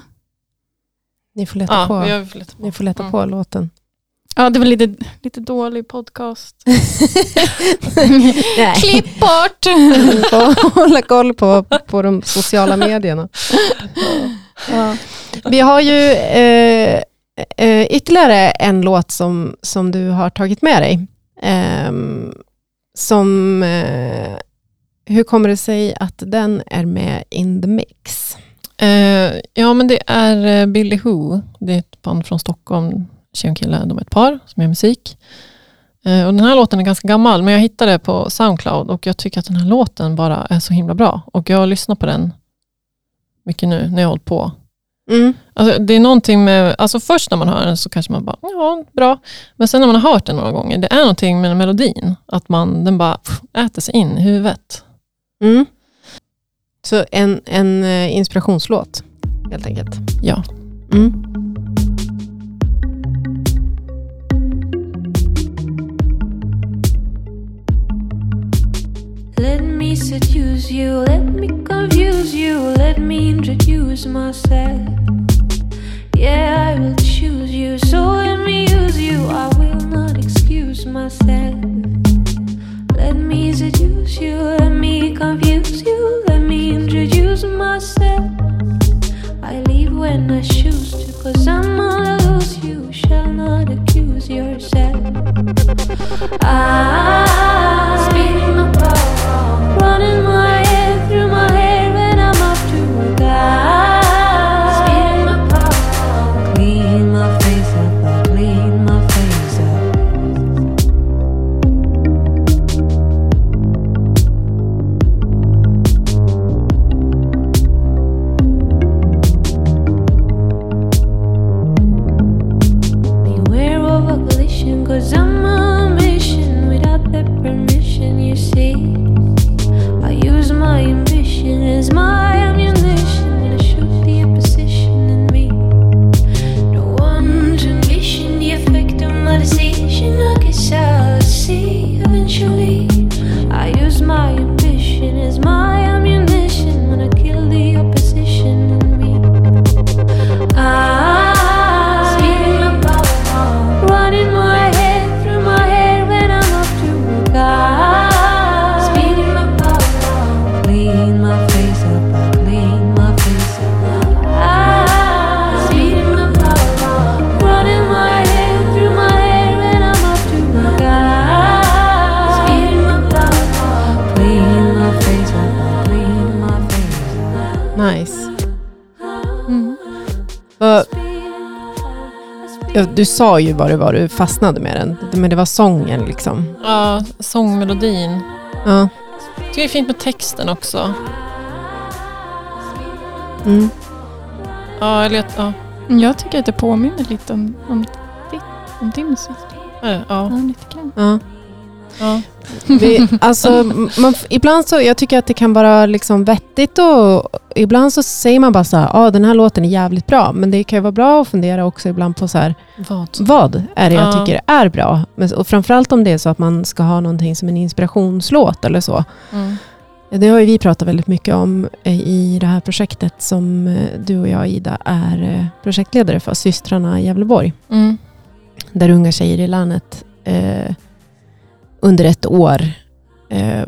Ni får leta Ja, på, vi har lite ni får leta Mm. på låten. ja, det var lite, lite dålig podcast. [laughs] Klipp bort! Får [laughs] hålla koll på, på de sociala medierna. ja. Vi har ju eh, eh, ytterligare en låt som, som du har tagit med dig. Ehm, som, eh, hur kommer det sig att den är med in the mix? Eh, ja, men det är eh, Billy Who. Det är ett band från Stockholm. Tjej och kille, de är ett par som gör musik. Eh, och den här låten är ganska gammal, men jag hittade det på Soundcloud och jag tycker att den här låten bara är så himla bra. Och jag lyssnat på den mycket nu när jag har hållit på. Mm. Alltså, det är någonting med, alltså först när man hör den så kanske man bara, ja, bra. Men sen när man har hört den några gånger, det är någonting med melodin. Att man, den bara pff, äter sig in i huvudet. Mm. Så en, en eh, inspirationslåt helt enkelt. Ja. Mm. Let me seduce you, let me confuse you, let me introduce myself. Yeah, I will choose you, so let me use you, I will not excuse myself. Let me seduce you, let me confuse you, let me introduce myself. I leave when I choose to, cause I'm gonna lose you, shall not accuse yourself. I spinning my power, running my sa ju vad det var du fastnade med den, men det var sången liksom. Ja, sångmelodin. Ja. Jag tycker det är fint med texten också. Mm. Ja, eller att- ja. Jag tycker att det påminner lite om, om, om din musik. Ja, Ja, ja, lite grann. Ja. ja. Vi, alltså, man, ibland så, jag tycker att det kan vara liksom vettigt och ibland så säger man bara så här, ah, den här låten är jävligt bra. Men det kan ju vara bra att fundera också ibland på så här, Vad? vad är det jag Ja. tycker är bra? Men, och framförallt om det är så att man ska ha någonting som en inspirationslåt eller så. Mm. Det har ju vi pratat väldigt mycket om eh, i det här projektet som eh, du och jag, Ida, är eh, projektledare för, Systrarna i Gävleborg. Mm. Där unga tjejer i länet eh, under ett år eh,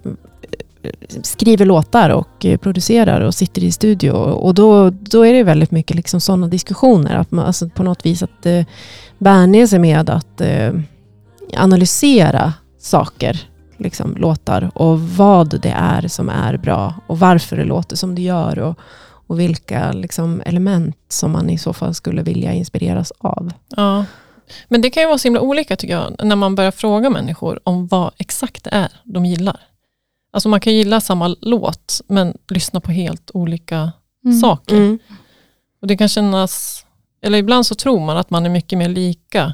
skriver låtar och eh, producerar och sitter i studio. Och då, då är det väldigt mycket liksom sådana diskussioner. Att man, alltså på något vis att eh, vänja sig med att eh, analysera saker, liksom låtar och vad det är som är bra och varför det låter som det gör och, och vilka liksom, element som man i så fall skulle vilja inspireras av. Ja. Men det kan ju vara så himla olika tycker jag, när man börjar fråga människor om vad exakt det är de gillar. Alltså man kan gilla samma låt, men lyssna på helt olika Mm. saker. Mm. Och det kan kännas, eller ibland så tror man att man är mycket mer lika.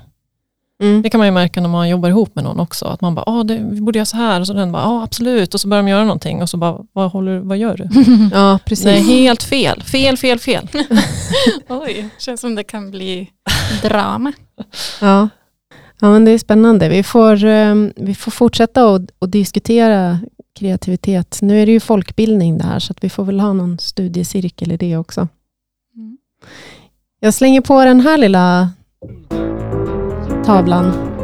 Mm. Det kan man ju märka när man jobbar ihop med någon också. Att man bara, ah, det, vi borde göra så här. Och så den bara, ja absolut. Och så börjar de göra någonting. Och så bara, vad, håller, vad gör du? [laughs] Ja, precis. Nej, helt fel. Fel, fel, fel. [laughs] Oj, känns som det kan bli drama. Ja. ja, men det är spännande. Vi får, eh, vi får fortsätta att diskutera kreativitet. Nu är det ju folkbildning det här, så att vi får väl ha någon studiecirkel i det också. Mm. Jag slänger på den här lilla tavlan.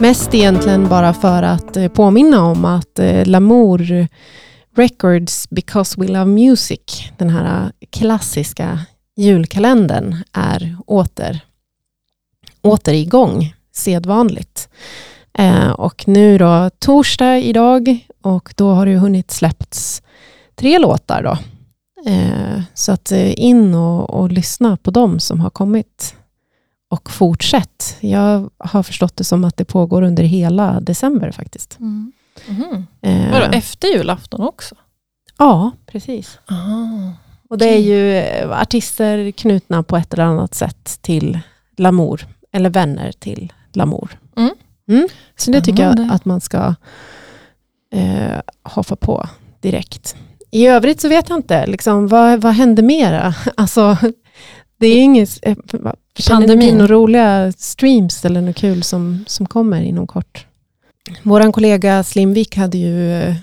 Mest egentligen bara för att eh, påminna om att eh, Lamour Records Because We Love Music, den här eh, klassiska julkalendern, är åter, åter igång, sedvanligt. Och nu då torsdag idag och då har det ju hunnit släppts tre låtar då. Eh, så att eh, in och, och lyssna på dem som har kommit. Och fortsätt. Jag har förstått det som att det pågår under hela december faktiskt. Mm. Mhm. Eh, Vadå, efter julafton också? Ja, precis. Ah. Och det är ju eh, artister knutna på ett eller annat sätt till Lamour, eller vänner till Lamour. Mm. Mm. Så det tycker jag att man ska eh, hoppa på direkt. I övrigt så vet jag inte, liksom, vad, vad hände mera? [laughs] Alltså, det är inget... Eh, känner ni några roliga streams eller något kul som, som kommer inom kort? Vår kollega Slimvik hade ju eh,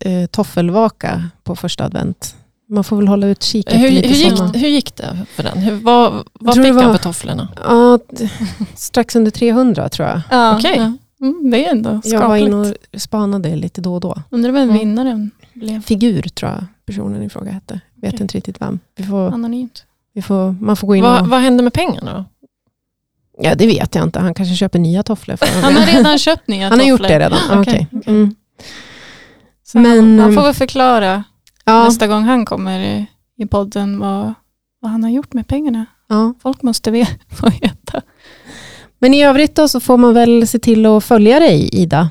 eh, toffelvaka på första advent. Man får väl hålla utkik efter Hur, lite hur, gick, hur gick det för den? Hur, vad vad tror fick det han var- för tofflorna? Ja, [laughs] strax under 300 tror jag. Ja, Okej. ja. Mm, det är ändå Jag var skapligt. inne och spanade lite då och då. Undrar vem Mm. vinnaren blev. Figur tror jag personen i fråga hette. Vet Okej. inte riktigt vem. Vi får, Anonymt. vi får, man får gå in Vad, och... vad hände med pengarna? Ja, det vet jag inte. Han kanske köper nya tofflor. För Han har redan köpt nya Han har gjort tofflor. det redan? [laughs] Okej, Okej. okej. Mm. Men, han ehm, får väl förklara Ja, nästa gång han kommer i, i podden vad, vad han har gjort med pengarna. ja. Folk måste [laughs] få veta. Men i övrigt då så får man väl se till att följa dig Ida.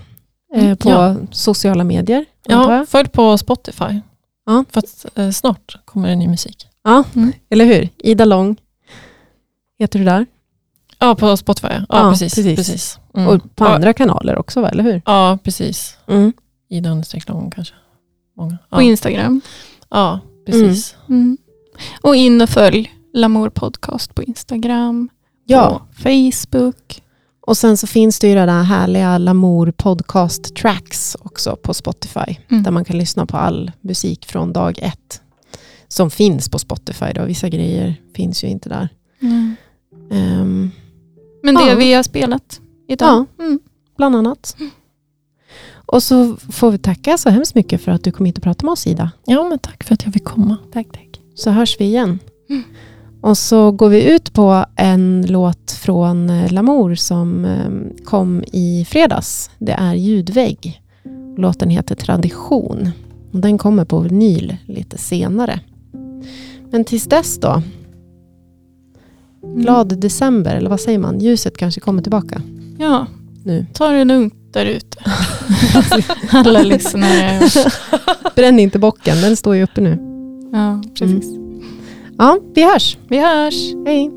Eh, Mm, på ja. sociala medier. Ja, följ på Spotify. Ja. För att eh, snart kommer det ny musik. ja Mm. eller hur? Ida Lång heter du där. Ja, på Spotify. Ja, Ja, precis. precis. precis. Mm. Och på Ja, andra kanaler också, va? eller hur? Ja, precis. Mm. Ida understreck lång kanske. Många. På Ja, Instagram. ja precis. Mm. Och in och följ Lamour podcast på Instagram, Ja, Facebook. och sen så finns det ju det där härliga Lamour podcast tracks också på Spotify. Mm. Där man kan lyssna på all musik från dag ett. Som finns på Spotify då. Vissa grejer finns ju inte där. Mm. Ehm, Men det Ja. vi har spelat idag. Mm. bland annat. Och så får vi tacka så hemskt mycket för att du kom hit och pratade med oss Ida. Ja, men tack för att jag fick komma. Tack, tack. Så hörs vi igen. Mm. Och så går vi ut på en låt från eh, Lamour som eh, kom i fredags. Det är Ljudvägg. Låten heter Tradition. Och den kommer på vinyl lite senare. Men tills dess då. Mm. Glad december, eller vad säger man? Ljuset kanske kommer tillbaka Ja, nu. ta det lugnt där ute. [laughs] Alla lyssnare. Bränn inte bocken, den står ju uppe nu. Ja, precis. Ja, vi hörs. Vi hörs. Hej.